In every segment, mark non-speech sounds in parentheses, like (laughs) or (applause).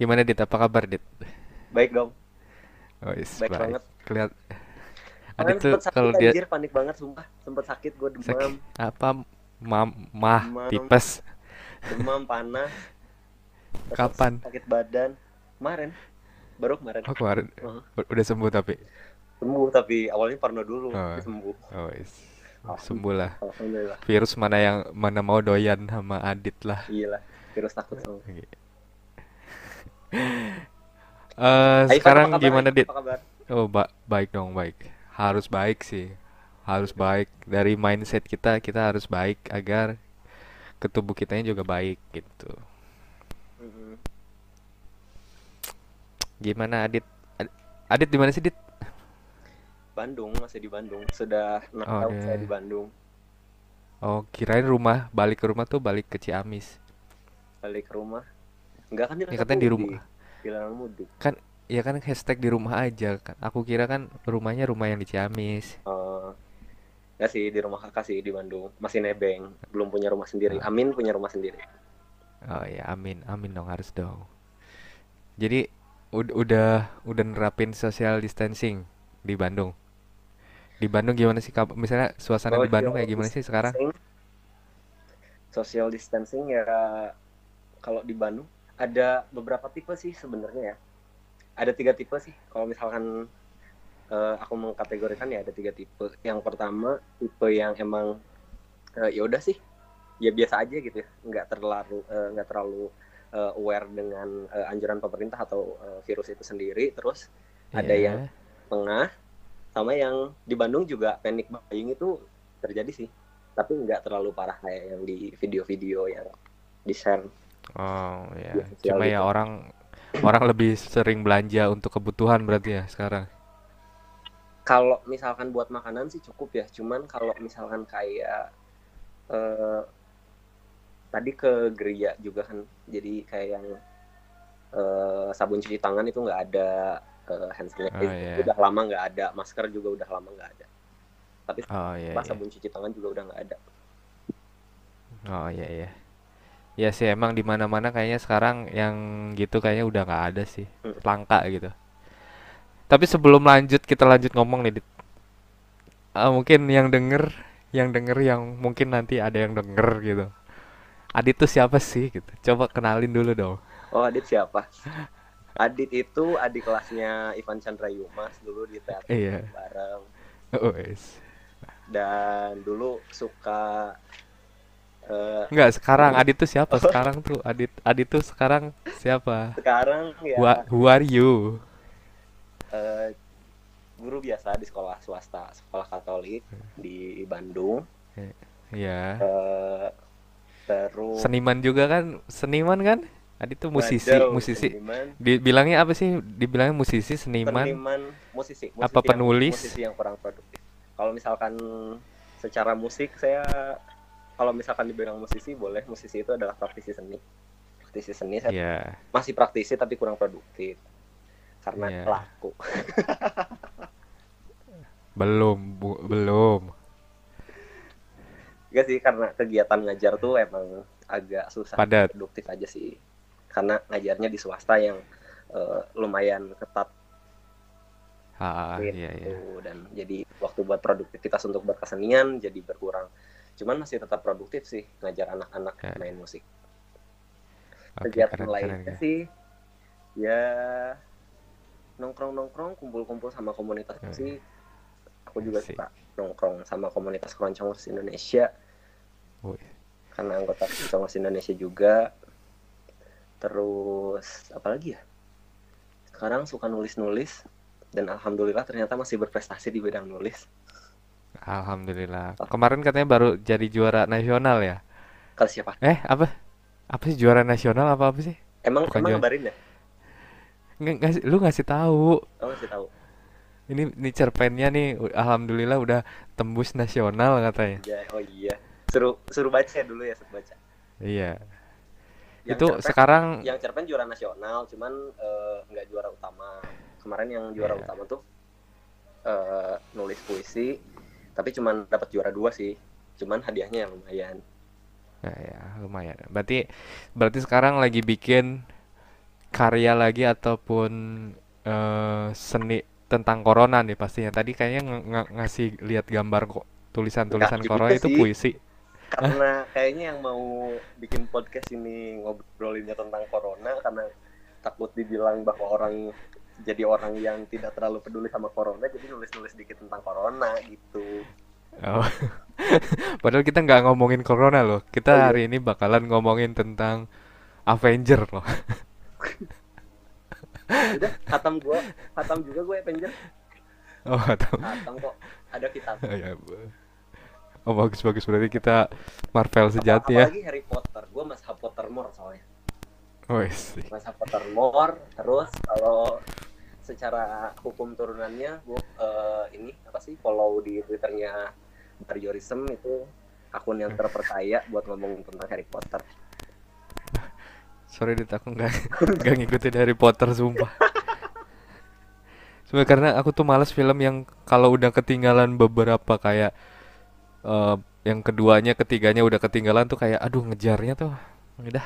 Gimana Dit? Apa kabar Dit? Baik dong, Oh, is baik baik. banget. Kelihat Adit tuh kalau dia anjir, panik banget sumpah. Sempet sakit gue demam, sakit apa mam mah demam, tipes demam, panas, kapan? sakit badan. Kemarin, baru kemarin. Oh kemarin Heeh. U- udah sembuh tapi. Sembuh tapi awalnya parno dulu, Oh, sembuh. oh is. Alhamdulillah. Sembuh lah. Virus mana yang mana mau doyan sama Adit lah. Iya lah, virus takut sama. (laughs) Eh Aifan sekarang kabar? gimana Dit? Oh ba- baik dong baik. Harus baik sih. Harus baik dari mindset kita kita harus baik agar ke tubuh kitanya juga baik gitu. Mm-mm. Gimana Adit? Ad- Adit di mana sih Dit? Bandung masih di Bandung. Sudah enam Oh, tahun saya oke. di Bandung. Oh, kirain rumah, balik ke rumah tuh balik ke Ciamis. Balik ke rumah. Enggak kan Ya dilarang katanya di rumah. Dilarang mudik. Kan ya kan hashtag di rumah aja kan. Aku kira kan rumahnya rumah yang di Ciamis. Eh, Enggak sih di rumah kakak sih di Bandung. Masih nebeng, belum punya rumah sendiri. Ah. Amin punya rumah sendiri. Oh ya, amin, amin dong harus dong. Jadi ud- udah udah nerapin social distancing di Bandung. Di Bandung gimana sih misalnya suasana di Bandung kayak gimana sih sekarang? Social distancing ya kalau di Bandung ada beberapa tipe sih sebenarnya ya. Ada tiga tipe sih. Kalau misalkan eh, aku mengkategorikan ya ada tiga tipe. Yang pertama tipe yang emang eh, ya udah sih ya biasa aja gitu ya. Nggak terlalu eh, nggak terlalu eh, aware dengan eh, anjuran pemerintah atau eh, virus itu sendiri. Terus ada Iya. yang tengah sama yang di Bandung juga panic buying itu terjadi sih tapi nggak terlalu parah kayak yang di video-video yang di share Oh ya, sosial cuma ya orang orang lebih sering belanja untuk kebutuhan berarti ya sekarang. kalau misalkan buat makanan sih cukup ya cuman kalau misalkan kayak eh, tadi ke gereja juga kan jadi kayak yang eh, sabun cuci tangan itu nggak ada eh, hand Oh sanitizer iya. udah lama nggak ada masker juga udah lama nggak ada tapi Oh pas iya. sabun cuci tangan juga udah nggak ada Oh iya iya. Ya sih emang di mana-mana kayaknya sekarang yang gitu kayaknya udah nggak ada sih. Hmm. Langka gitu. Tapi sebelum lanjut kita lanjut ngomong nih Dit. Ah, mungkin yang denger yang denger yang mungkin nanti ada yang denger gitu. Adit tuh siapa sih gitu. Coba kenalin dulu dong. Oh, Adit siapa? Adit itu adik kelasnya Ivan Chandra Yumas dulu di teater Iya. bareng Oh, wes. dan dulu suka eh, Enggak, sekarang Adit tuh siapa? Sekarang tuh Adit Adit tuh sekarang siapa? sekarang ya Who, who are you? eh, guru biasa di sekolah swasta, sekolah Katolik di Bandung. Ya. Eh, terus Seniman juga kan? Seniman kan? Adit tuh musisi, Waduh, musisi. seniman, Dibilangnya apa sih? Dibilangnya musisi, seniman. seniman, musisi, musisi Apa yang- penulis? musisi yang kurang produktif. Kalau misalkan secara musik saya kalau misalkan dibilang musisi boleh, musisi itu adalah praktisi seni. Praktisi seni saya Iya. masih praktisi tapi kurang produktif karena Iya. laku. (laughs) Belum, bu- belum. Enggak sih karena kegiatan ngajar tuh emang agak susah Padat. produktif aja sih. Karena ngajarnya di swasta yang eh, lumayan ketat Ah, gitu. iya iya. dan jadi waktu buat produktivitas untuk berkesenian jadi berkurang. Cuman masih tetap produktif sih ngajar anak-anak Ya. main musik. Kegiatan keren. lainnya keren. sih ya nongkrong-nongkrong, kumpul-kumpul sama komunitas Ya, musik. Aku juga Asik. suka nongkrong sama komunitas keroncongers Indonesia Wih, karena anggota keroncongers Indonesia juga. Terus apa lagi ya? Sekarang suka nulis-nulis dan alhamdulillah ternyata masih berprestasi di bidang nulis. Alhamdulillah. Kemarin katanya baru jadi juara nasional ya? Kalau siapa? Eh, apa? Apa sih juara nasional apa apa sih? Emang Bukan emang juara. ngabarin ya? Nggak, ngasih, lu ngasih tahu. Oh masih tahu. Ini nih cerpennya nih, alhamdulillah udah tembus nasional katanya. Ya, oh iya. Suruh suruh baca dulu ya, suruh baca. Iya. Yang Itu cerpen- sekarang yang cerpen juara nasional, cuman eh, nggak juara utama. Kemarin yang juara Iya. utama tuh eh, nulis puisi, tapi cuman dapat juara dua sih. Cuman hadiahnya yang lumayan. ya, ya lumayan. Berarti berarti sekarang lagi bikin karya lagi ataupun eh, seni tentang corona nih pastinya. Tadi kayaknya ng- ng- ngasih lihat gambar kok tulisan-tulisan corona itu sih. puisi. karena (laughs) kayaknya yang mau bikin podcast ini ngobrolinnya tentang corona karena takut dibilang bahwa orang jadi orang yang tidak terlalu peduli sama corona jadi nulis-nulis dikit tentang corona gitu Oh. (laughs) Padahal kita nggak ngomongin corona loh. Oh, Kita iya. hari ini bakalan ngomongin tentang Avenger loh. udah hatam gua hatam juga gue Avenger Oh, atau hatam kok ada kitab Oh, ya. bu- Oh, bagus bagus berarti kita Marvel sejati ya. apalagi Harry Potter gue mas Pottermore soalnya Oh, sih. mas Pottermore terus kalau secara hukum turunannya gue eh, ini apa sih follow di twitternya Barriorism itu akun yang terpercaya buat ngomong tentang Harry Potter. (laughs) Sorry dit aku nggak (laughs) nggak ngikutin Harry Potter sumpah. Sebenarnya karena aku tuh males film yang kalau udah ketinggalan beberapa kayak eh, yang keduanya, ketiganya udah ketinggalan tuh kayak aduh ngejarnya tuh. Udah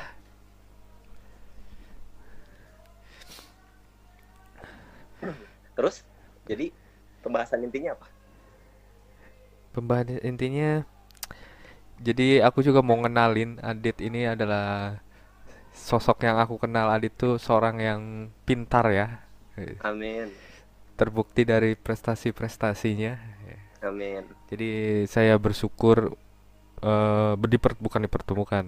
terus jadi pembahasan intinya apa pembahasan intinya jadi aku juga mau ngenalin Adit ini adalah sosok yang aku kenal Adit tuh seorang yang pintar ya. Amin Terbukti dari prestasi-prestasinya. amin Jadi saya bersyukur eh diper- bukan dipertemukan,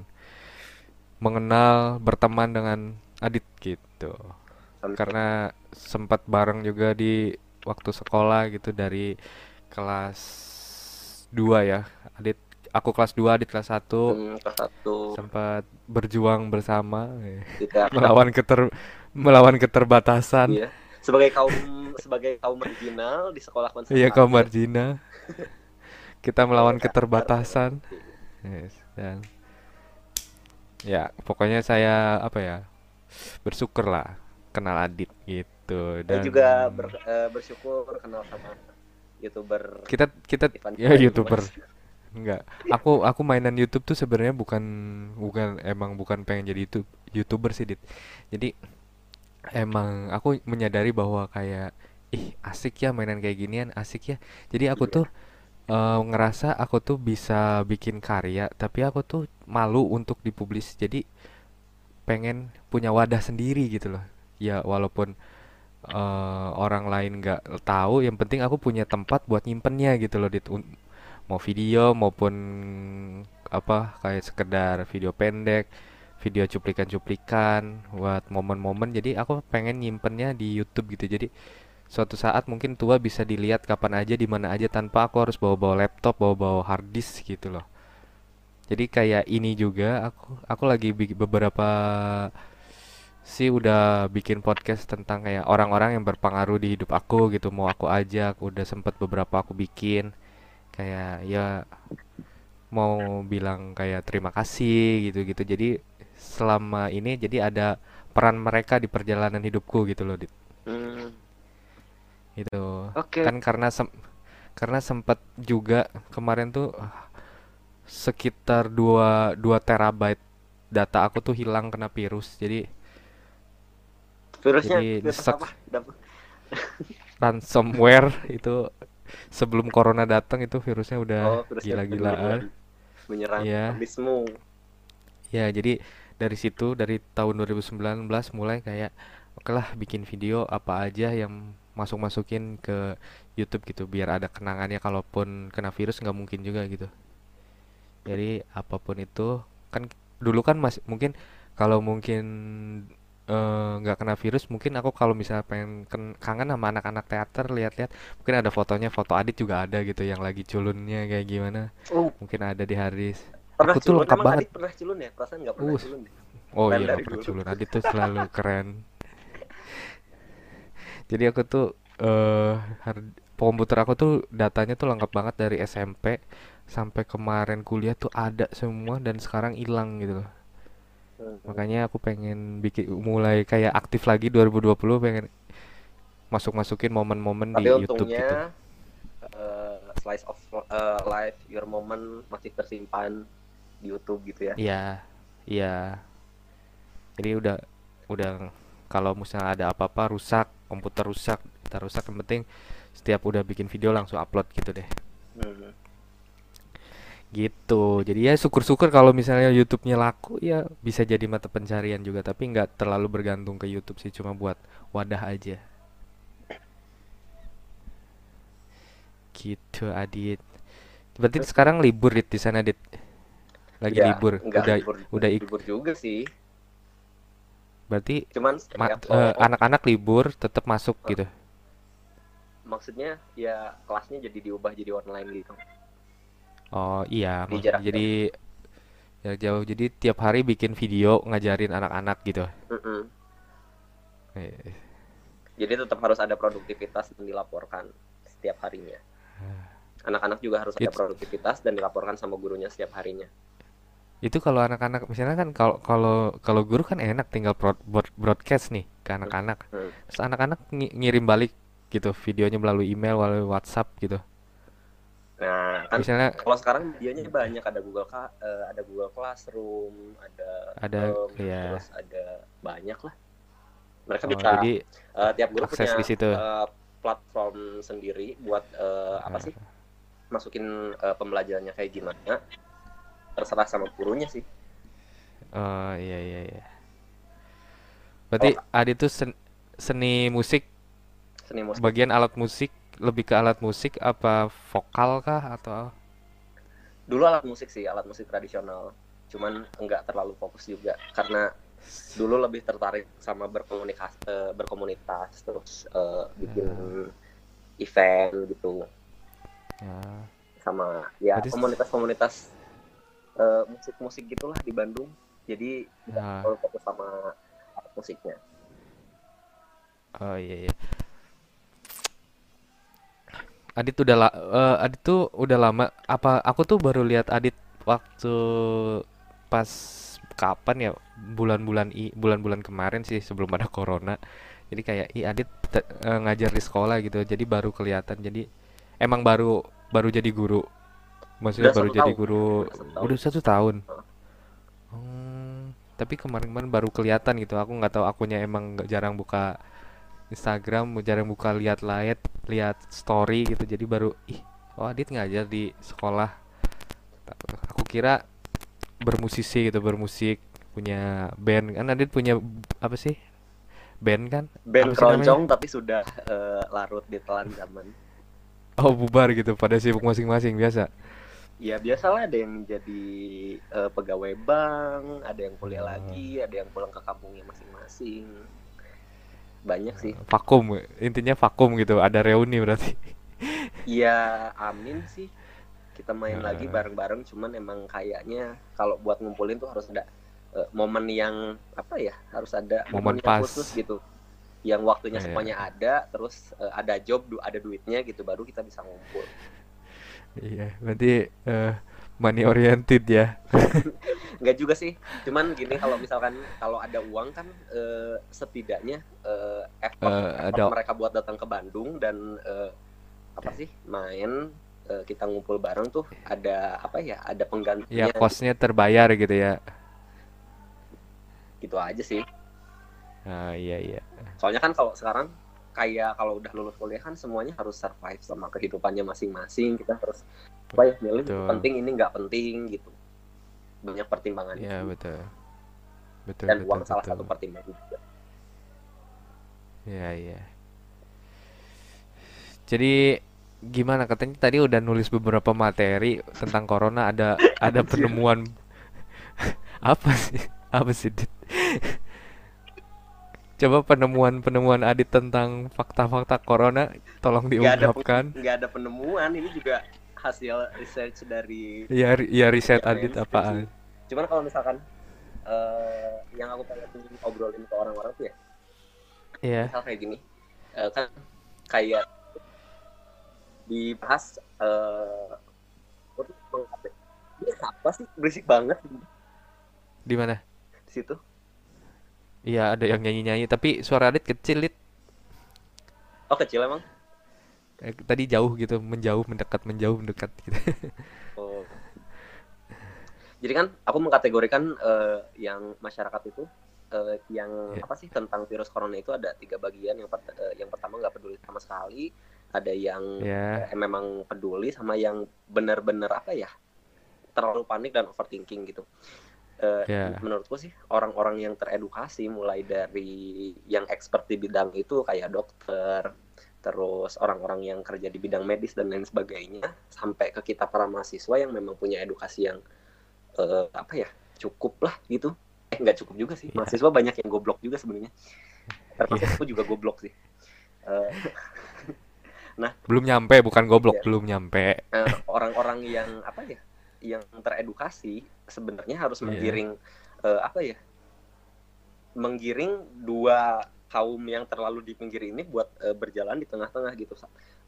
mengenal berteman dengan Adit gitu. Karena sempat bareng juga di waktu sekolah gitu dari kelas 2 ya. Adit aku kelas 2, Adit kelas 1 Hmm, kelas satu sempat berjuang bersama eh, kita (laughs) melawan keter melawan keterbatasan. iya sebagai kaum sebagai kaum marginal di sekolah konservasi Iya kaum margina. (laughs) Kita melawan keterbatasan. Yes, dan ya pokoknya saya apa ya bersyukur lah kenal Adit gitu. Saya dan juga ber- eh, bersyukur kenal sama youtuber kita kita Ivan ya youtuber. Enggak. Aku aku mainan YouTube tuh sebenarnya bukan bukan emang bukan pengen jadi YouTube youtuber sih dit. Jadi emang aku menyadari bahwa kayak ih asik ya mainan kayak ginian asik ya. Jadi aku Iya. tuh eh, ngerasa aku tuh bisa bikin karya tapi aku tuh malu untuk dipublis. Jadi pengen punya wadah sendiri gitu loh ya walaupun eh, orang lain nggak tahu yang penting aku punya tempat buat nyimpennya gitu loh Un- mau video maupun apa kayak sekedar video pendek video cuplikan-cuplikan buat momen-momen. Jadi aku pengen nyimpennya di YouTube gitu. Jadi suatu saat mungkin tua bisa dilihat kapan aja di mana aja tanpa aku harus bawa-bawa laptop bawa-bawa hard disk gitu loh. Jadi kayak ini juga aku aku lagi beberapa sih udah bikin podcast tentang kayak orang-orang yang berpengaruh di hidup aku gitu. Mau aku ajak udah sempet beberapa aku bikin. Kayak ya mau bilang kayak terima kasih gitu-gitu. Jadi selama ini jadi ada peran mereka di perjalanan hidupku gitu loh Dit. Hmm, itu oke. Kan karena sem karena sempat juga kemarin tuh sekitar 2 2 terabyte data aku tuh hilang kena virus. Jadi virusnya jadi virus apa? (laughs) ransomware itu sebelum corona datang itu virusnya udah oh gila-gilaan. menyerang Iya. habismu Ya, jadi dari situ dari tahun 2019 mulai kayak oke lah bikin video apa aja yang masuk-masukin ke YouTube gitu biar ada kenangannya kalaupun kena virus nggak mungkin juga gitu. Jadi apa pun itu kan dulu kan masih mungkin kalau mungkin eh, nggak kena virus mungkin aku kalau misalnya pengen ken- kangen sama anak-anak teater lihat-lihat mungkin ada fotonya foto Adit juga ada gitu yang lagi culunnya kayak gimana oh mungkin ada di Haris pernah aku tuh lengkap emang banget Adit pernah culun ya perasaan nggak pernah Uh, culun ya? Oh Keren iya nggak pernah dulu. culun Adit tuh selalu keren. Jadi aku tuh eh hard- komputer aku tuh datanya tuh lengkap banget dari SMP sampai kemarin kuliah tuh ada semua dan sekarang hilang gitu loh. Makanya aku pengen bikin mulai kayak aktif lagi 2020 pengen masuk-masukin momen-momen di YouTube gitu. eh, slice of eh, life your moment masih tersimpan di YouTube gitu ya Iya, iya. Jadi udah udah kalau misalnya ada apa-apa rusak komputer rusak kita rusak yang penting setiap udah bikin video langsung upload gitu deh Hmm. Gitu. Jadi ya syukur-syukur kalau misalnya YouTube-nya laku ya bisa jadi mata pencarian juga. Tapi nggak terlalu bergantung ke YouTube sih cuma buat wadah aja. Gitu Adit. Berarti sekarang libur Dit di sana Dit lagi Ya, libur. udah libur, udah ik- libur juga sih. berarti Cuman ma- setiap eh, kalau- anak-anak libur tetap masuk Hah? gitu? Maksudnya ya kelasnya jadi diubah jadi online gitu. Oh iya Di jarak jadi ya jauh jadi tiap hari bikin video ngajarin anak-anak gitu Mm-mm. Eh, Jadi tetap harus ada produktivitas yang dilaporkan setiap harinya. Anak-anak juga harus ada It's- produktivitas dan dilaporkan sama gurunya setiap harinya. Itu kalau anak-anak misalnya kan kalau kalau kalau guru kan enak tinggal broad- broad- broadcast nih ke anak-anak. Hmm. Terus anak-anak ngi- ngirim balik gitu videonya melalui email, melalui WhatsApp gitu. Nah, kan Misalnya kalau sekarang medianya banyak ada Google Ka- eh, ada Google Classroom, ada ada Chrome, ya terus ada banyak lah. Mereka oh, bisa jadi eh, tiap guru punya di situ. eh, platform sendiri buat eh, apa sih masukin eh, pembelajarannya kayak gimana. Terserah sama gurunya sih. Oh iya iya iya. Berarti Adi tuh sen- seni musik Seni musik. bagian alat musik lebih ke alat musik apa vokal kah atau Dulu alat musik sih, alat musik tradisional. Cuman enggak terlalu fokus juga karena dulu lebih tertarik sama berkomunikasi eh, berkomunitas terus eh, bikin event gitu ya sama ya komunitas-komunitas eh, musik-musik gitulah di Bandung. Jadi ya terlalu fokus sama alat musiknya. Oh iya iya. Adit udah la eh, Adit tuh udah lama apa aku tuh baru lihat Adit waktu pas kapan ya bulan-bulan i bulan-bulan kemarin sih sebelum ada corona. Jadi kayak i Adit te- eh, ngajar di sekolah gitu. Jadi baru kelihatan. Jadi emang baru baru jadi guru. Maksudnya Udah baru jadi tahun. guru Udah satu tahun. udah satu tahun. Hmm, tapi kemarin-kemarin baru kelihatan gitu. Aku nggak tahu akunya emang jarang buka Instagram, jarang buka lihat lihat lihat story gitu. Jadi baru ih, oh Adit ngajar di sekolah. Aku kira bermusisi gitu, bermusik, punya band. Kan Adit punya apa sih? Band kan? Band keroncong tapi sudah eh, larut di telan zaman. Oh, bubar gitu pada sibuk masing-masing biasa. Ya biasalah ada yang jadi eh, pegawai bank, ada yang kuliah Oh. lagi, ada yang pulang ke kampungnya masing-masing. Banyak sih. Vakum, intinya vakum gitu. Ada reuni berarti. Ya amin sih. Kita main Nah. lagi bareng-bareng, cuman emang kayaknya kalau buat ngumpulin tuh harus ada eh, momen yang apa ya? Harus ada Momen yang pas. khusus gitu. Yang waktunya Iya. semuanya ada, terus eh, ada job, du- ada duitnya gitu, baru kita bisa ngumpul. Iya, berarti eh, money oriented ya. (laughs) Nggak juga sih, cuman gini kalau misalkan kalau ada uang kan eh, setidaknya eh, effort, Eh, effort ada mereka buat datang ke Bandung dan eh, apa sih main eh, kita ngumpul bareng tuh ada apa ya? Ada ya penggantinya kosnya terbayar gitu ya. gitu aja sih. Ah iya iya. Soalnya kan kalau sekarang kayak kalau udah lulus kuliah kan semuanya harus survive sama kehidupannya masing-masing. Kita harus apa ya milih Betul. penting ini nggak penting gitu. Banyak pertimbangan Iya betul. Betul dan betul uang salah betul. satu pertimbangan juga. Iya iya. Jadi gimana katanya tadi udah nulis beberapa materi tentang corona ada ada penemuan (laughs) apa sih? Apa sih? Dit? Coba penemuan-penemuan Adit tentang fakta-fakta corona tolong Nggak ada diungkapkan. nggak ada penemuan ini juga hasil research dari Ya, ya riset Ya, Adit mainstream apaan? cuman kalau misalkan eh, yang aku pengen obrolin ke orang-orang tuh ya Iya. misal kayak gini eh, kan kayak dibahas eh mengatakan, ini apa sih berisik banget Di mana? di situ Iya, ada yang nyanyi-nyanyi, tapi suara Adit kecil, Dit. oh kecil emang Eh, tadi jauh gitu, menjauh, mendekat, menjauh, mendekat gitu. (laughs) oh. jadi kan aku mengkategorikan eh, yang masyarakat itu uh, yang Ya. apa sih tentang virus corona itu ada tiga bagian. Yang pert- uh, yang pertama nggak peduli sama sekali, ada yang Ya. uh, memang peduli sama yang benar-benar apa ya terlalu panik dan overthinking gitu. Uh, Ya. menurutku sih orang-orang yang teredukasi mulai dari yang expert di bidang itu kayak dokter, terus orang-orang yang kerja di bidang medis dan lain sebagainya, sampai ke kita para mahasiswa yang memang punya edukasi yang uh, apa ya cukup lah gitu. Eh nggak cukup juga sih, Ya. mahasiswa banyak yang goblok juga sebenarnya. Termasuk Ya. aku juga goblok sih. Uh, (laughs) Belum nyampe, bukan goblok, Iya. belum nyampe. eh, orang-orang yang apa ya yang teredukasi sebenarnya harus Iya. menggiring eh, apa ya menggiring dua kaum yang terlalu di pinggir ini buat eh, berjalan di tengah-tengah gitu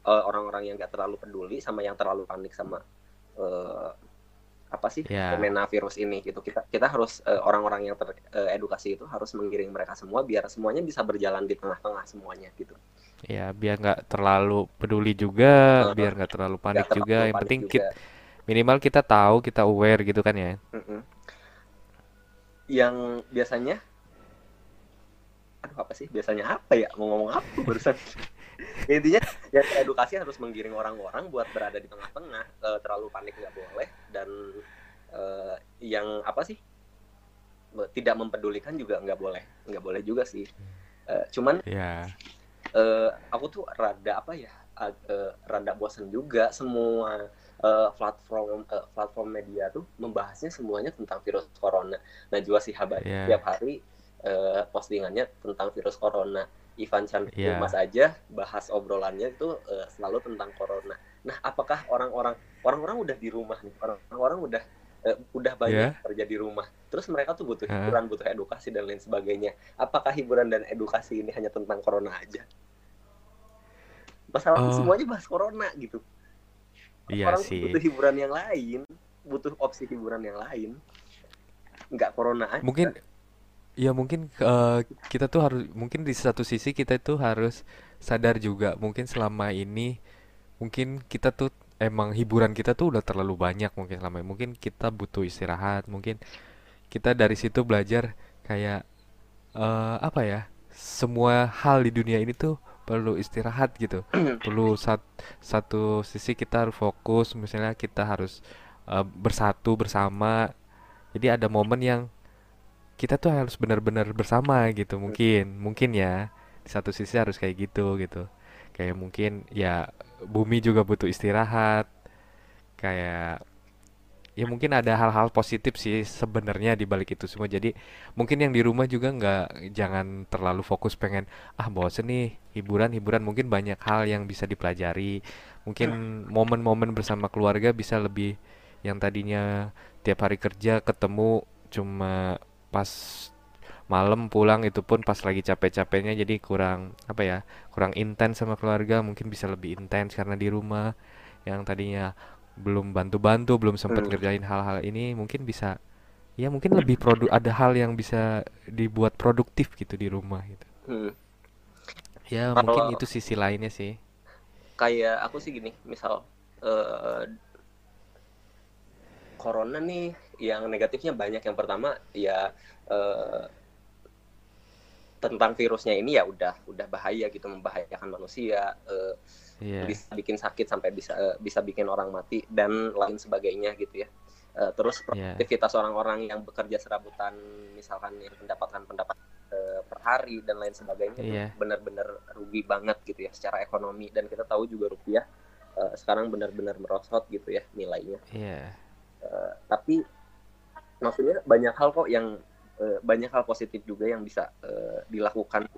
Eh, orang-orang yang nggak terlalu peduli sama yang terlalu panik sama eh, apa sih Ya. fenomena virus ini gitu kita kita harus eh, orang-orang yang teredukasi itu harus menggiring mereka semua biar semuanya bisa berjalan di tengah-tengah semuanya gitu Ya, biar nggak terlalu peduli juga, Uh, biar nggak terlalu panik terlalu juga. Yang panik penting juga. kit- minimal kita tahu, kita aware gitu kan ya. Mm-mm. yang biasanya aduh apa sih? Biasanya apa ya? Mau ngomong apa (laughs) barusan? Ya, intinya yang edukasi harus menggiring orang-orang buat berada di tengah-tengah Eh, terlalu panik nggak boleh dan eh, yang apa sih? Tidak mempedulikan juga nggak boleh nggak boleh juga sih. Eh, cuman Ya, eh, aku tuh rada apa ya ag- rada bosan juga semua eh, platform eh, platform media tuh membahasnya semuanya tentang virus corona. Najwa Shihab aja Iya. tiap hari eh, postingannya tentang virus corona. Ivan Chan Iya. Mas aja bahas obrolannya itu eh, selalu tentang corona. Nah, apakah orang-orang orang-orang udah di rumah nih? Orang-orang udah eh, udah banyak Iya. kerja di rumah. Terus mereka tuh butuh hiburan, butuh edukasi dan lain sebagainya. Apakah hiburan dan edukasi ini hanya tentang corona aja? Masalahnya Oh. semuanya bahas corona gitu. iya Orang sih. butuh hiburan yang lain, butuh opsi hiburan yang lain. Nggak corona aja. Mungkin ya mungkin eh, kita tuh harus mungkin di satu sisi kita itu harus sadar juga mungkin selama ini mungkin kita tuh emang hiburan kita tuh udah terlalu banyak mungkin selama ini. Mungkin kita butuh istirahat, mungkin kita dari situ belajar kayak eh, apa ya? Semua hal di dunia ini tuh perlu istirahat gitu. (clears throat) Perlu sat- satu sisi kita harus fokus, misalnya kita harus eh, bersatu bersama. Jadi ada momen yang kita tuh harus benar-benar bersama gitu mungkin mungkin ya di satu sisi harus kayak gitu gitu. Kayak mungkin ya bumi juga butuh istirahat kayak ya mungkin ada hal-hal positif sih sebenarnya di balik itu semua. Jadi mungkin yang di rumah juga nggak jangan terlalu fokus pengen ah bosen nih hiburan hiburan mungkin banyak hal yang bisa dipelajari. Mungkin momen-momen bersama keluarga bisa lebih yang tadinya tiap hari kerja ketemu cuma pas malam pulang itu pun pas lagi capek-capeknya jadi kurang apa ya kurang intens sama keluarga mungkin bisa lebih intens karena di rumah yang tadinya belum bantu-bantu belum sempat Hmm. ngerjain hal-hal ini mungkin bisa ya mungkin lebih produ ada hal yang bisa dibuat produktif gitu di rumah gitu Hmm. ya Kalau- mungkin itu sisi lainnya sih Kayak aku sih gini, misal eh, corona nih yang negatifnya banyak. Yang pertama ya eh, tentang virusnya ini ya udah udah bahaya gitu membahayakan manusia. eh, Iya bisa bikin sakit sampai bisa eh, bisa bikin orang mati dan lain sebagainya gitu ya. Eh, terus Iya. produktivitas orang-orang yang bekerja serabutan misalkan yang mendapatkan pendapat eh, per hari dan lain sebagainya itu Iya. benar-benar rugi banget gitu ya secara ekonomi dan kita tahu juga rupiah eh, sekarang benar-benar merosot gitu ya nilainya. iya Eh, tapi maksudnya banyak hal kok yang eh, banyak hal positif juga yang bisa eh, dilakukan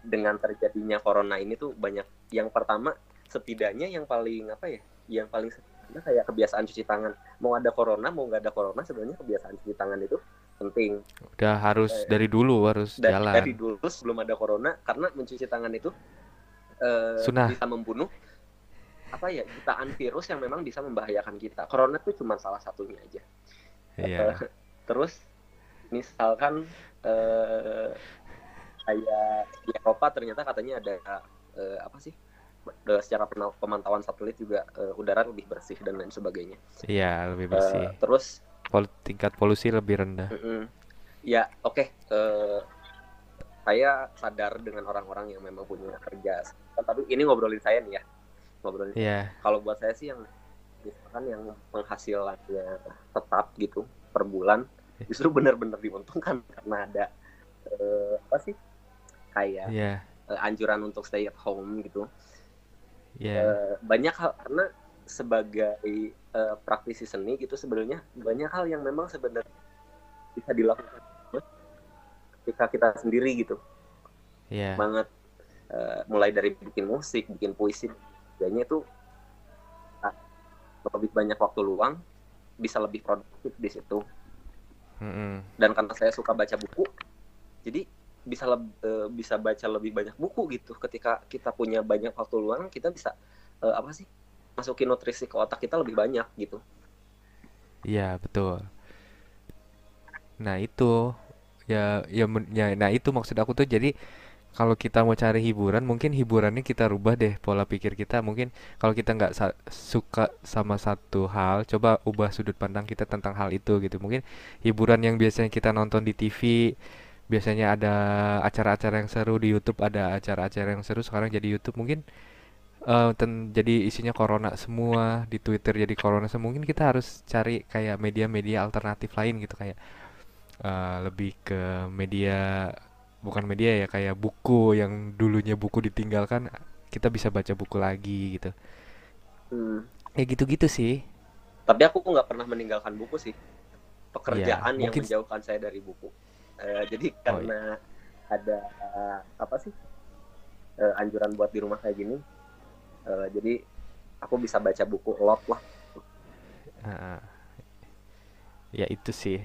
dengan terjadinya corona ini tuh banyak. Yang pertama setidaknya yang paling apa ya yang paling sederhana kayak kebiasaan cuci tangan. Mau ada corona mau nggak ada corona sebenarnya kebiasaan cuci tangan itu penting. Udah harus Eh, dari dulu harus dan jalan. dari dulu sebelum ada corona karena mencuci tangan itu eh, bisa membunuh apa ya jutaan virus yang memang bisa membahayakan kita. Corona itu cuma salah satunya aja. Iya. Eh, (laughs) terus misalkan eh, kayak di Eropa ternyata katanya ada eh, apa sih Eh, secara pemantauan satelit juga eh, udara lebih bersih dan lain sebagainya. Iya lebih Eh, bersih terus Pol- tingkat polusi lebih rendah. Mm-mm. ya oke eh, saya sadar dengan orang-orang yang memang punya kerja. Tapi ini ngobrolin saya nih ya ngobrolin Iya. kalau buat saya sih yang misalkan yang penghasilannya tetap gitu per bulan justru benar-benar diuntungkan (laughs) karena ada eh, apa sih kayak Iya. eh, anjuran untuk stay at home gitu Iya. Eh, banyak hal karena sebagai eh, praktisi seni gitu sebenarnya banyak hal yang memang sebenarnya bisa dilakukan ketika kita sendiri gitu Iya. banget Eh, mulai dari bikin musik bikin puisi sebagainya itu ah, lebih banyak waktu luang bisa lebih produktif di situ. Mm-mm. dan karena saya suka baca buku jadi bisa leb- eh, bisa baca lebih banyak buku gitu. Ketika kita punya banyak waktu luang kita bisa eh, apa sih masukin nutrisi ke otak kita lebih banyak gitu. Iya, betul. Nah, itu. Ya ya ya nah itu maksud aku tuh. Jadi kalau kita mau cari hiburan mungkin hiburannya kita rubah deh pola pikir kita. Mungkin kalau kita nggak sa- suka sama satu hal coba ubah sudut pandang kita tentang hal itu gitu. Mungkin hiburan yang biasanya kita nonton di TV biasanya ada acara-acara yang seru di YouTube ada acara-acara yang seru sekarang jadi YouTube. Mungkin eh, ten- jadi isinya corona semua di Twitter jadi corona semua. Mungkin kita harus cari kayak media-media alternatif lain gitu kayak eh, lebih ke media bukan media ya kayak buku yang dulunya buku ditinggalkan kita bisa baca buku lagi gitu. Hmm. ya gitu-gitu sih. Tapi aku nggak pernah meninggalkan buku sih. Pekerjaan yang mungkin- menjauhkan saya dari buku. Eh, jadi karena ada eh, apa sih eh, anjuran buat di rumah kayak gini eh, jadi aku bisa baca buku lot lah. Heeh. ya itu sih.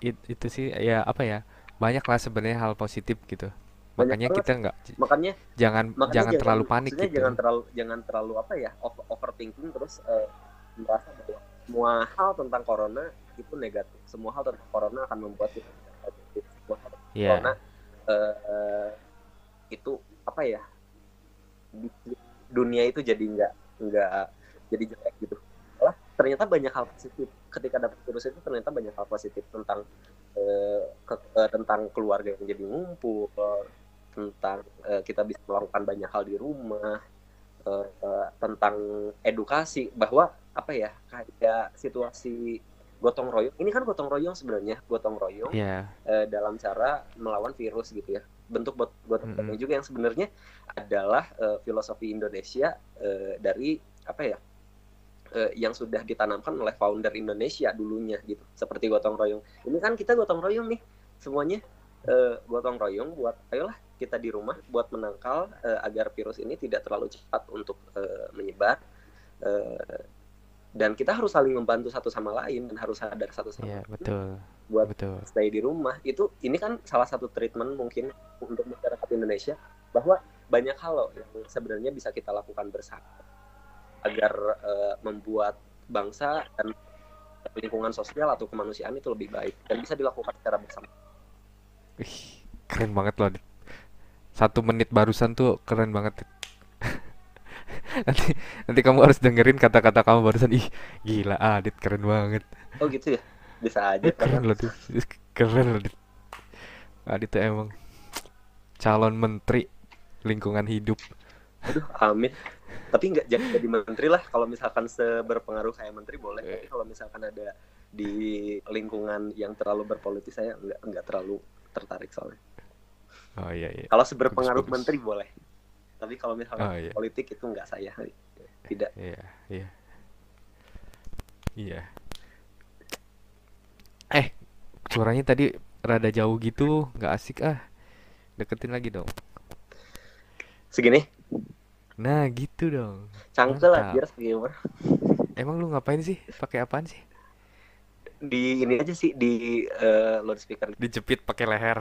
It- itu sih ya apa ya banyak lah sebenarnya hal positif gitu. Banyak makanya kita nggak makanya jangan makanya jangan terlalu panik gitu. jangan terlalu jangan terlalu apa ya over, overthinking terus eh, merasa bahwa semua hal tentang corona itu negatif. Semua hal tentang corona akan membuat kita positif. Semua hal Iya. corona eh, eh, itu apa ya dunia itu jadi nggak nggak jadi jelek gitu. Malah ternyata banyak hal positif. Ketika dapat virus itu ternyata banyak hal positif tentang eh, ke- eh, tentang keluarga yang jadi ngumpul tentang eh, kita bisa melakukan banyak hal di rumah eh, eh, tentang edukasi bahwa apa ya kayak situasi gotong royong. Ini kan gotong royong sebenarnya gotong royong Iya. eh, dalam cara melawan virus gitu ya. Bentuk bot- gotong royong juga yang sebenarnya adalah eh, filosofi Indonesia eh, dari apa ya eh, yang sudah ditanamkan oleh founder Indonesia dulunya gitu. Seperti gotong royong. Ini kan kita gotong royong nih semuanya. Eh, gotong royong buat ayolah kita di rumah buat menangkal eh, agar virus ini tidak terlalu cepat untuk eh, menyebar. Eh, dan kita harus saling membantu satu sama lain dan harus sadar satu sama Iya, lain betul. buat Betul. stay di rumah. Itu ini kan salah satu treatment mungkin untuk masyarakat Indonesia bahwa banyak hal loh yang sebenarnya bisa kita lakukan bersama agar eh, membuat bangsa dan lingkungan sosial atau kemanusiaan itu lebih baik dan bisa dilakukan secara bersama. Ih, keren banget loh. Satu menit barusan tuh keren banget. (laughs) Nanti nanti kamu harus dengerin kata-kata kamu barusan. Ih, gila, Adit keren banget. Oh gitu ya, bisa aja Keren loh, Dit. Keren loh, Dit. Adit tuh emang calon menteri lingkungan hidup. Aduh, amin. Tapi nggak jadi jadi menteri lah. Kalau misalkan seberpengaruh kayak menteri boleh. Tapi kalau misalkan ada di lingkungan yang terlalu berpolitis saya nggak nggak terlalu tertarik soalnya. Oh iya iya. Kalau seberpengaruh bagus. menteri boleh. Tapi kalau misalkan Oh, iya. politik itu nggak saya. Tidak. Iya, iya. Iya. Eh, suaranya tadi rada jauh gitu, nggak asik ah. Deketin lagi dong. Segini, Nah, gitu dong. cangkel aja gimana? Emang lu ngapain sih? Pakai apaan sih? Di ini aja sih di eh, loudspeaker. Dijepit pakai leher.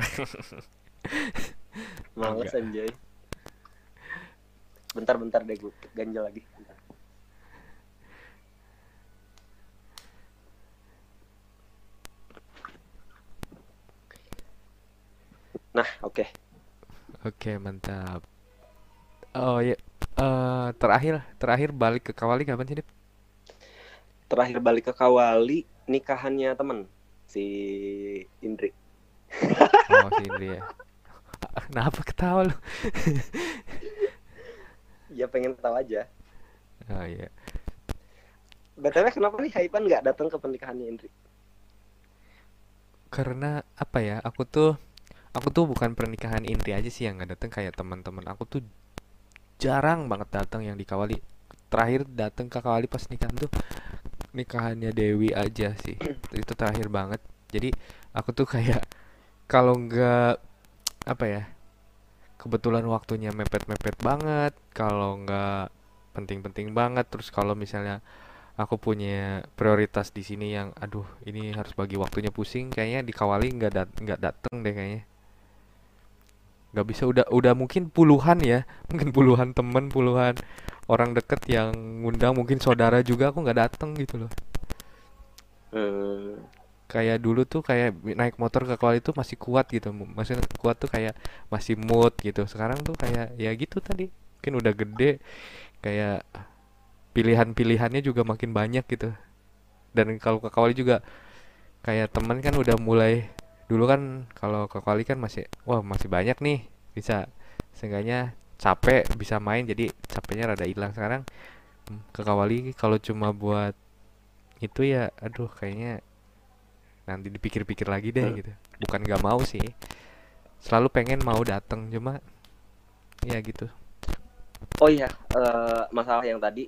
(laughs) Males anjay. Bentar-bentar deh gue ganjel lagi. Bentar. Nah, oke. Oke, mantap. Oh ya, eh terakhir terakhir balik ke Kawali kapan sih, Dip? Terakhir balik ke Kawali nikahannya temen si Indri. Oh, si Indri ya. (laughs) Kenapa ketawa lu? (laughs) Ya pengen tahu aja. Oh iya. BTW kenapa nih Haipan nggak datang ke pernikahannya Indri? Karena apa ya? Aku tuh aku tuh bukan pernikahan inti aja sih yang nggak datang kayak teman-teman aku tuh jarang banget datang yang di Kawali. Terakhir datang ke Kawali pas nikahan tuh nikahannya Dewi aja sih. Itu terakhir banget. Jadi aku tuh kayak kalau nggak apa ya? Kebetulan waktunya mepet-mepet banget. Kalau nggak penting-penting banget. Terus kalau misalnya aku punya prioritas di sini yang aduh ini harus bagi waktunya pusing kayaknya dikawali nggak dat nggak dateng deh kayaknya nggak bisa udah udah mungkin puluhan ya (laughs) mungkin puluhan temen puluhan orang deket yang ngundang mungkin saudara juga aku nggak dateng gitu loh. Hmm, kayak dulu tuh kayak naik motor ke Kawali tuh masih kuat gitu masih kuat tuh kayak masih mood gitu. Sekarang tuh kayak ya gitu tadi mungkin udah gede kayak pilihan-pilihannya juga makin banyak gitu. Dan kalau ke Kawali juga kayak temen kan udah mulai dulu kan kalau ke Kawali kan masih wah masih banyak nih. Bisa seenggaknya capek bisa main jadi capeknya rada hilang. Sekarang hmm, ke Kawali kalau cuma buat itu ya aduh kayaknya nanti dipikir-pikir lagi deh gitu. Bukan gak mau sih. Selalu pengen mau datang cuma ya gitu. Oh iya, eh, masalah yang tadi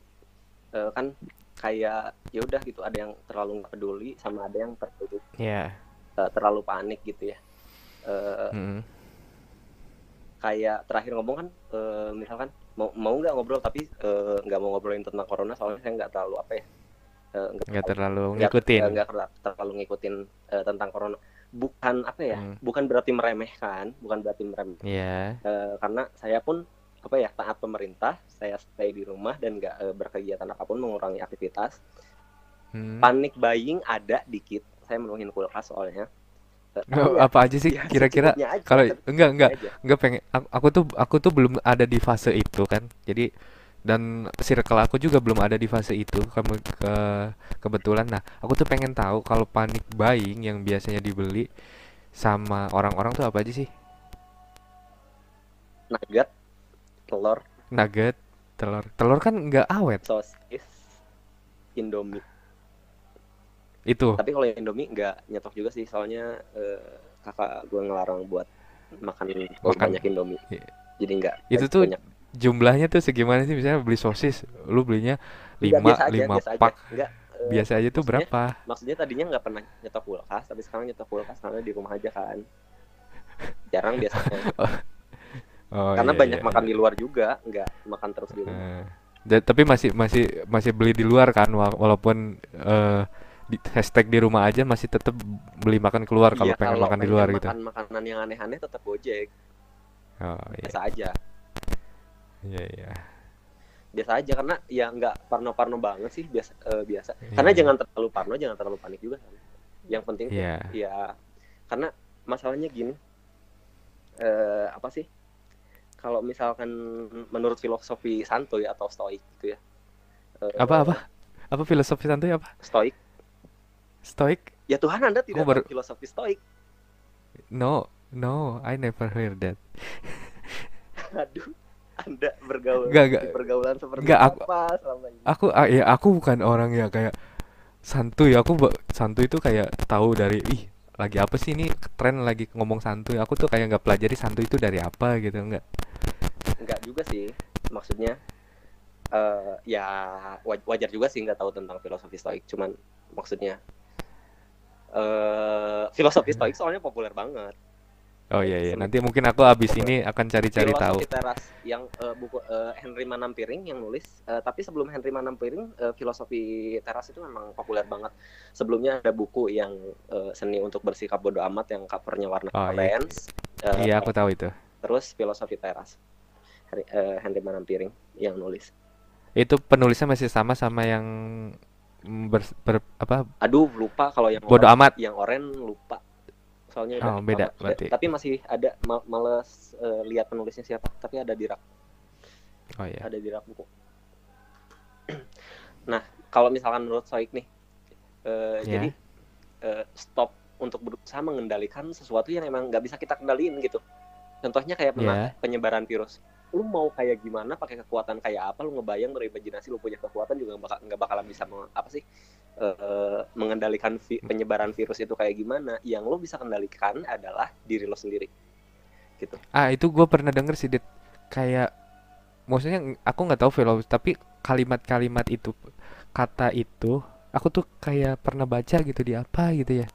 eh, kan kayak ya udah gitu ada yang terlalu nggak peduli sama ada yang terlalu ya terlalu panik gitu ya. Eh, mm, kayak terakhir ngomong kan eh, misalkan mau mau nggak ngobrol tapi eh, nggak mau ngobrolin tentang corona soalnya saya nggak terlalu apa ya nggak nggak terlalu ngikutin nggak terla- terlalu ngikutin eh, tentang corona. Bukan apa ya? Hmm, Bukan berarti meremehkan, bukan berarti meremehkan ya Eh, karena saya pun apa ya taat pemerintah, saya stay di rumah dan nggak eh, berkegiatan apa pun mengurangi aktivitas. hmm. Panik buying ada dikit, saya menuhin kulkas soalnya. Nggak, ya, apa aja sih? (laughs) ya kira-kira aja, kalau enggak enggak aja. enggak. Pengen. Aku, aku tuh aku tuh belum ada di fase itu kan. Jadi dan circle aku juga belum ada di fase itu. Kamu ke kebetulan. Nah aku tuh pengen tahu kalau panic buying yang biasanya dibeli sama orang-orang tuh apa aja sih? Nugget, telur, nugget telur. Telur kan nggak awet. Sosis, Indomie. Itu Tapi kalau Indomie nggak nyetok juga sih, soalnya eh, kakak gue ngelarang buat makan makan banyak Indomie. i- Jadi nggak itu tuh banyak. jumlahnya tuh segimana sih misalnya beli sosis lu belinya Nggak 5 biasa aja, 5 biasa aja. pak Nggak, eh, biasa aja tuh maksudnya berapa maksudnya tadinya nggak pernah nyetok kulkas, tapi sekarang nyetok kulkas karena di rumah aja kan. Jarang biasanya. (laughs) oh Karena iya banyak iya makan iya di luar juga, nggak makan terus di rumah. Da- tapi masih masih masih beli di luar kan wa- walaupun eh, di, hashtag di rumah aja masih tetap beli makan keluar kalau Iya, pengen kalau makan di pengen luar gitu. makan makanan yang aneh-aneh tetap gojek, Oh iya biasa aja. iya iya Biasa aja karena ya nggak parno-parno banget sih, biasa eh, biasa. iya Karena jangan terlalu parno, jangan terlalu panik juga kan. Yang penting tuh iya ya karena masalahnya gini, eh, apa sih? Kalau misalkan menurut filosofi santuy atau stoik gitu ya, apa apa eh, apa filosofi santuy apa stoik, stoic? Ya Tuhan Anda tidak baru tahu filosofi stoik. no no I never heard that. (laughs) Aduh, Anda bergaul Nggak, di nggak, pergaulan seperti nggak aku apa selama ini? aku ah, ya aku bukan orang ya kayak santuy. Aku santuy itu kayak tahu dari ih lagi apa sih ini? Tren lagi ngomong santuy. Aku tuh kayak nggak pelajari santuy itu dari apa gitu enggak Enggak juga sih, maksudnya eh ya waj- wajar juga sih nggak tahu tentang filosofi stoik, cuman maksudnya eh filosofi stoik soalnya populer banget. oh iya iya nanti mungkin aku abis ini akan cari-cari tahu Filosofi teras yang eh, buku eh, Henry Manampiring yang nulis, eh, tapi sebelum Henry Manampiring eh, filosofi teras itu memang populer banget. Sebelumnya ada buku yang eh, seni untuk bersikap bodoh amat yang covernya warna oh iya orange. eh, iya aku tahu itu terus filosofi teras Henry, eh, Henry Manampiring yang nulis. itu penulisnya masih sama sama yang ber, ber- apa Aduh lupa kalau yang bodoh amat yang orange lupa. Soalnya udah oh beda lama. berarti Tapi masih ada ma- males eh, lihat penulisnya siapa. Tapi ada di rak, oh iya ada di rak buku. (clears throat) Nah kalau misalkan menurut Soik nih, eh, ya jadi eh, stop untuk berusaha mengendalikan sesuatu yang emang nggak bisa kita kendaliin gitu contohnya kayak Iya. penyebaran virus lu mau kayak gimana pakai kekuatan kayak apa lu ngebayang berimajinasi lu punya kekuatan juga nggak bakal, nggak bakalan bisa meng- apa sih eh, mengendalikan vi- penyebaran virus itu kayak gimana yang lu bisa kendalikan adalah diri lo sendiri gitu Ah, itu gue pernah denger sih, Dit. Kayak, maksudnya aku nggak tahu filosofi, tapi kalimat-kalimat itu, kata itu, aku tuh kayak pernah baca gitu di apa gitu ya.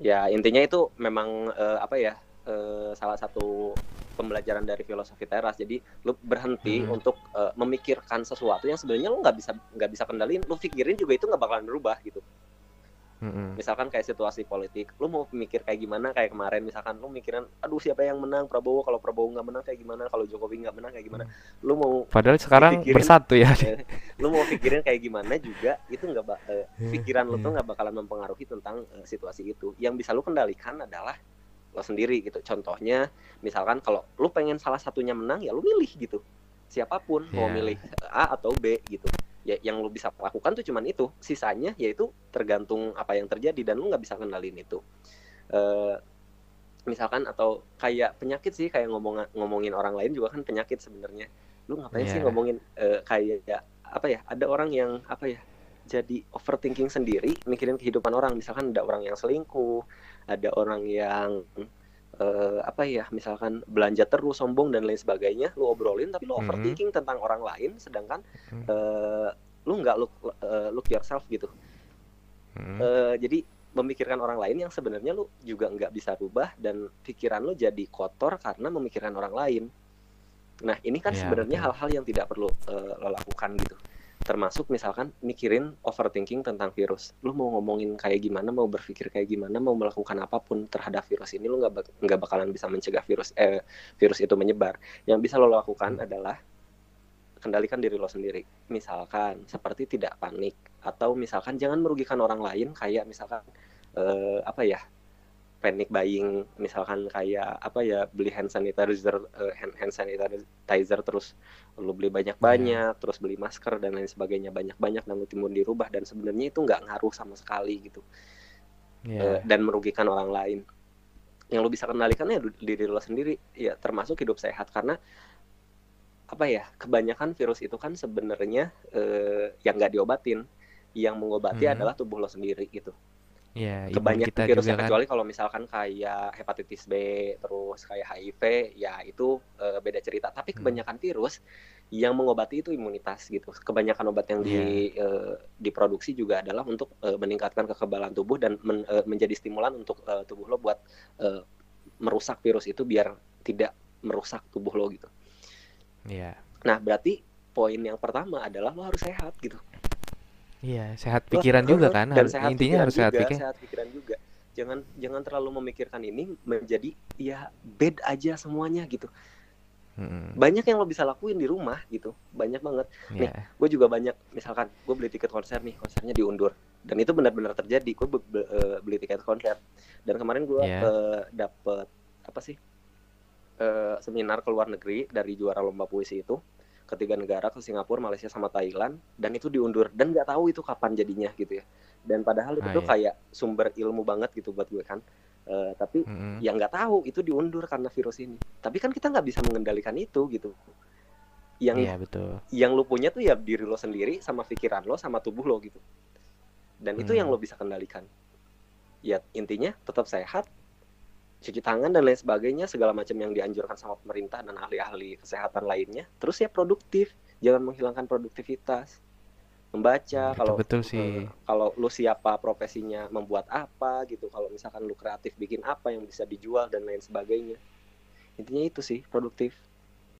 ya intinya itu memang eh, apa ya eh, salah satu pembelajaran dari filosofi teras jadi lu berhenti Hmm. untuk eh, memikirkan sesuatu yang sebenarnya lu nggak bisa nggak bisa kendaliin lu pikirin juga itu nggak bakalan berubah gitu Mm-mm. misalkan kayak situasi politik lu mau mikir kayak gimana kayak kemarin misalkan lu mikirin aduh siapa yang menang Prabowo kalau Prabowo nggak menang kayak gimana kalau Jokowi nggak menang kayak gimana lu mau Padahal sekarang Dipikirin. bersatu ya. (laughs) lu mau pikirin kayak gimana juga itu nggak Iya, pikiran lu tuh iya. nggak bakalan mempengaruhi tentang eh, situasi itu yang bisa lu kendalikan adalah lo sendiri gitu. Contohnya misalkan kalau lu pengen salah satunya menang ya lu milih gitu. Siapa pun mau Iya. milih A atau B gitu. Ya yang lu bisa lakukan tuh cuman itu. Sisanya yaitu tergantung apa yang terjadi dan lu nggak bisa kendalin itu. Eh, misalkan atau kayak penyakit sih kayak ngomong ngomongin orang lain juga kan penyakit sebenarnya. Lu ngapain sih Iya. ngomongin eh, kayak ya, apa ya ada orang yang apa ya jadi overthinking sendiri mikirin kehidupan orang. Misalkan ada orang yang selingkuh ada orang yang eh, apa ya misalkan belanja terus sombong dan lain sebagainya lu obrolin tapi lu Mhm. overthinking tentang orang lain sedangkan eh, lu nggak look eh, look yourself gitu Mm. Eh, jadi memikirkan orang lain yang sebenarnya lu juga nggak bisa rubah dan pikiran lu jadi kotor karena memikirkan orang lain. Nah ini kan Iya, sebenarnya hal-hal yang tidak perlu eh, lo lakukan gitu. Termasuk misalkan mikirin overthinking tentang virus. Lu mau ngomongin kayak gimana, mau berpikir kayak gimana, mau melakukan apa pun terhadap virus ini, lu nggak nggak bakalan bisa mencegah virus eh, virus itu menyebar. Yang bisa lo lakukan adalah kendalikan diri lo sendiri. Misalkan seperti tidak panik atau misalkan jangan merugikan orang lain kayak misalkan eh, apa ya panic buying misalkan kayak apa ya beli hand sanitizer eh, hand, hand sanitizer terus lu beli banyak-banyak terus beli masker dan lain sebagainya banyak-banyak dan lu timbun dirubah dan sebenarnya itu nggak ngaruh sama sekali gitu. Iya. Eh, dan merugikan orang lain. Yang lu bisa kendalikan ya diri lo sendiri. Ya termasuk hidup sehat karena apa ya kebanyakan virus itu kan sebenarnya eh, yang nggak diobatin. Yang mengobati Mhm. adalah tubuh lo sendiri gitu Imun kebanyakan kita virusnya juga kan. kecuali kalau misalkan kayak hepatitis B terus kayak HIV ya itu eh, beda cerita tapi Hmm. kebanyakan virus yang mengobati itu imunitas gitu kebanyakan obat yang di eh, diproduksi juga adalah untuk eh, meningkatkan kekebalan tubuh dan men- eh, menjadi stimulan untuk eh, tubuh lo buat eh, merusak virus itu biar tidak merusak tubuh lo gitu Iya. nah berarti poin yang pertama adalah lo harus sehat gitu Iya, sehat pikiran juga kan. dan harus- sehat intinya pikiran harus sehat juga, pikir. sehat pikiran juga jangan jangan terlalu memikirkan ini menjadi ya bed aja semuanya gitu Mm-mm. banyak yang lo bisa lakuin di rumah gitu banyak banget Iya. gue juga banyak misalkan gue beli tiket konser nih konsernya diundur dan itu benar-benar terjadi gue be- be- eh, beli tiket konser dan kemarin gue Iya. eh, dapet apa sih eh, seminar ke luar negeri dari juara lomba puisi itu ke tiga negara ke Singapura Malaysia sama Thailand dan itu diundur dan nggak tahu itu kapan jadinya gitu ya dan padahal itu Ah, tuh iya. kayak sumber ilmu banget gitu buat gue kan Eh, tapi Mm-mm. yang nggak tahu itu diundur karena virus ini tapi kan kita nggak bisa mengendalikan itu gitu yang Iya, betul. yang lu punya tuh ya diri lo sendiri sama pikiran lo sama tubuh lo gitu dan itu yang Hmm. lo bisa kendalikan ya intinya tetap sehat cuci tangan dan lain sebagainya segala macam yang dianjurkan sama pemerintah dan ahli-ahli kesehatan lainnya terus ya produktif. Jangan menghilangkan produktivitas. Membaca kalau Betul-betul sih. eh, kalau lu siapa profesinya membuat apa gitu. Kalau misalkan lu kreatif bikin apa yang bisa dijual dan lain sebagainya. Intinya itu sih produktif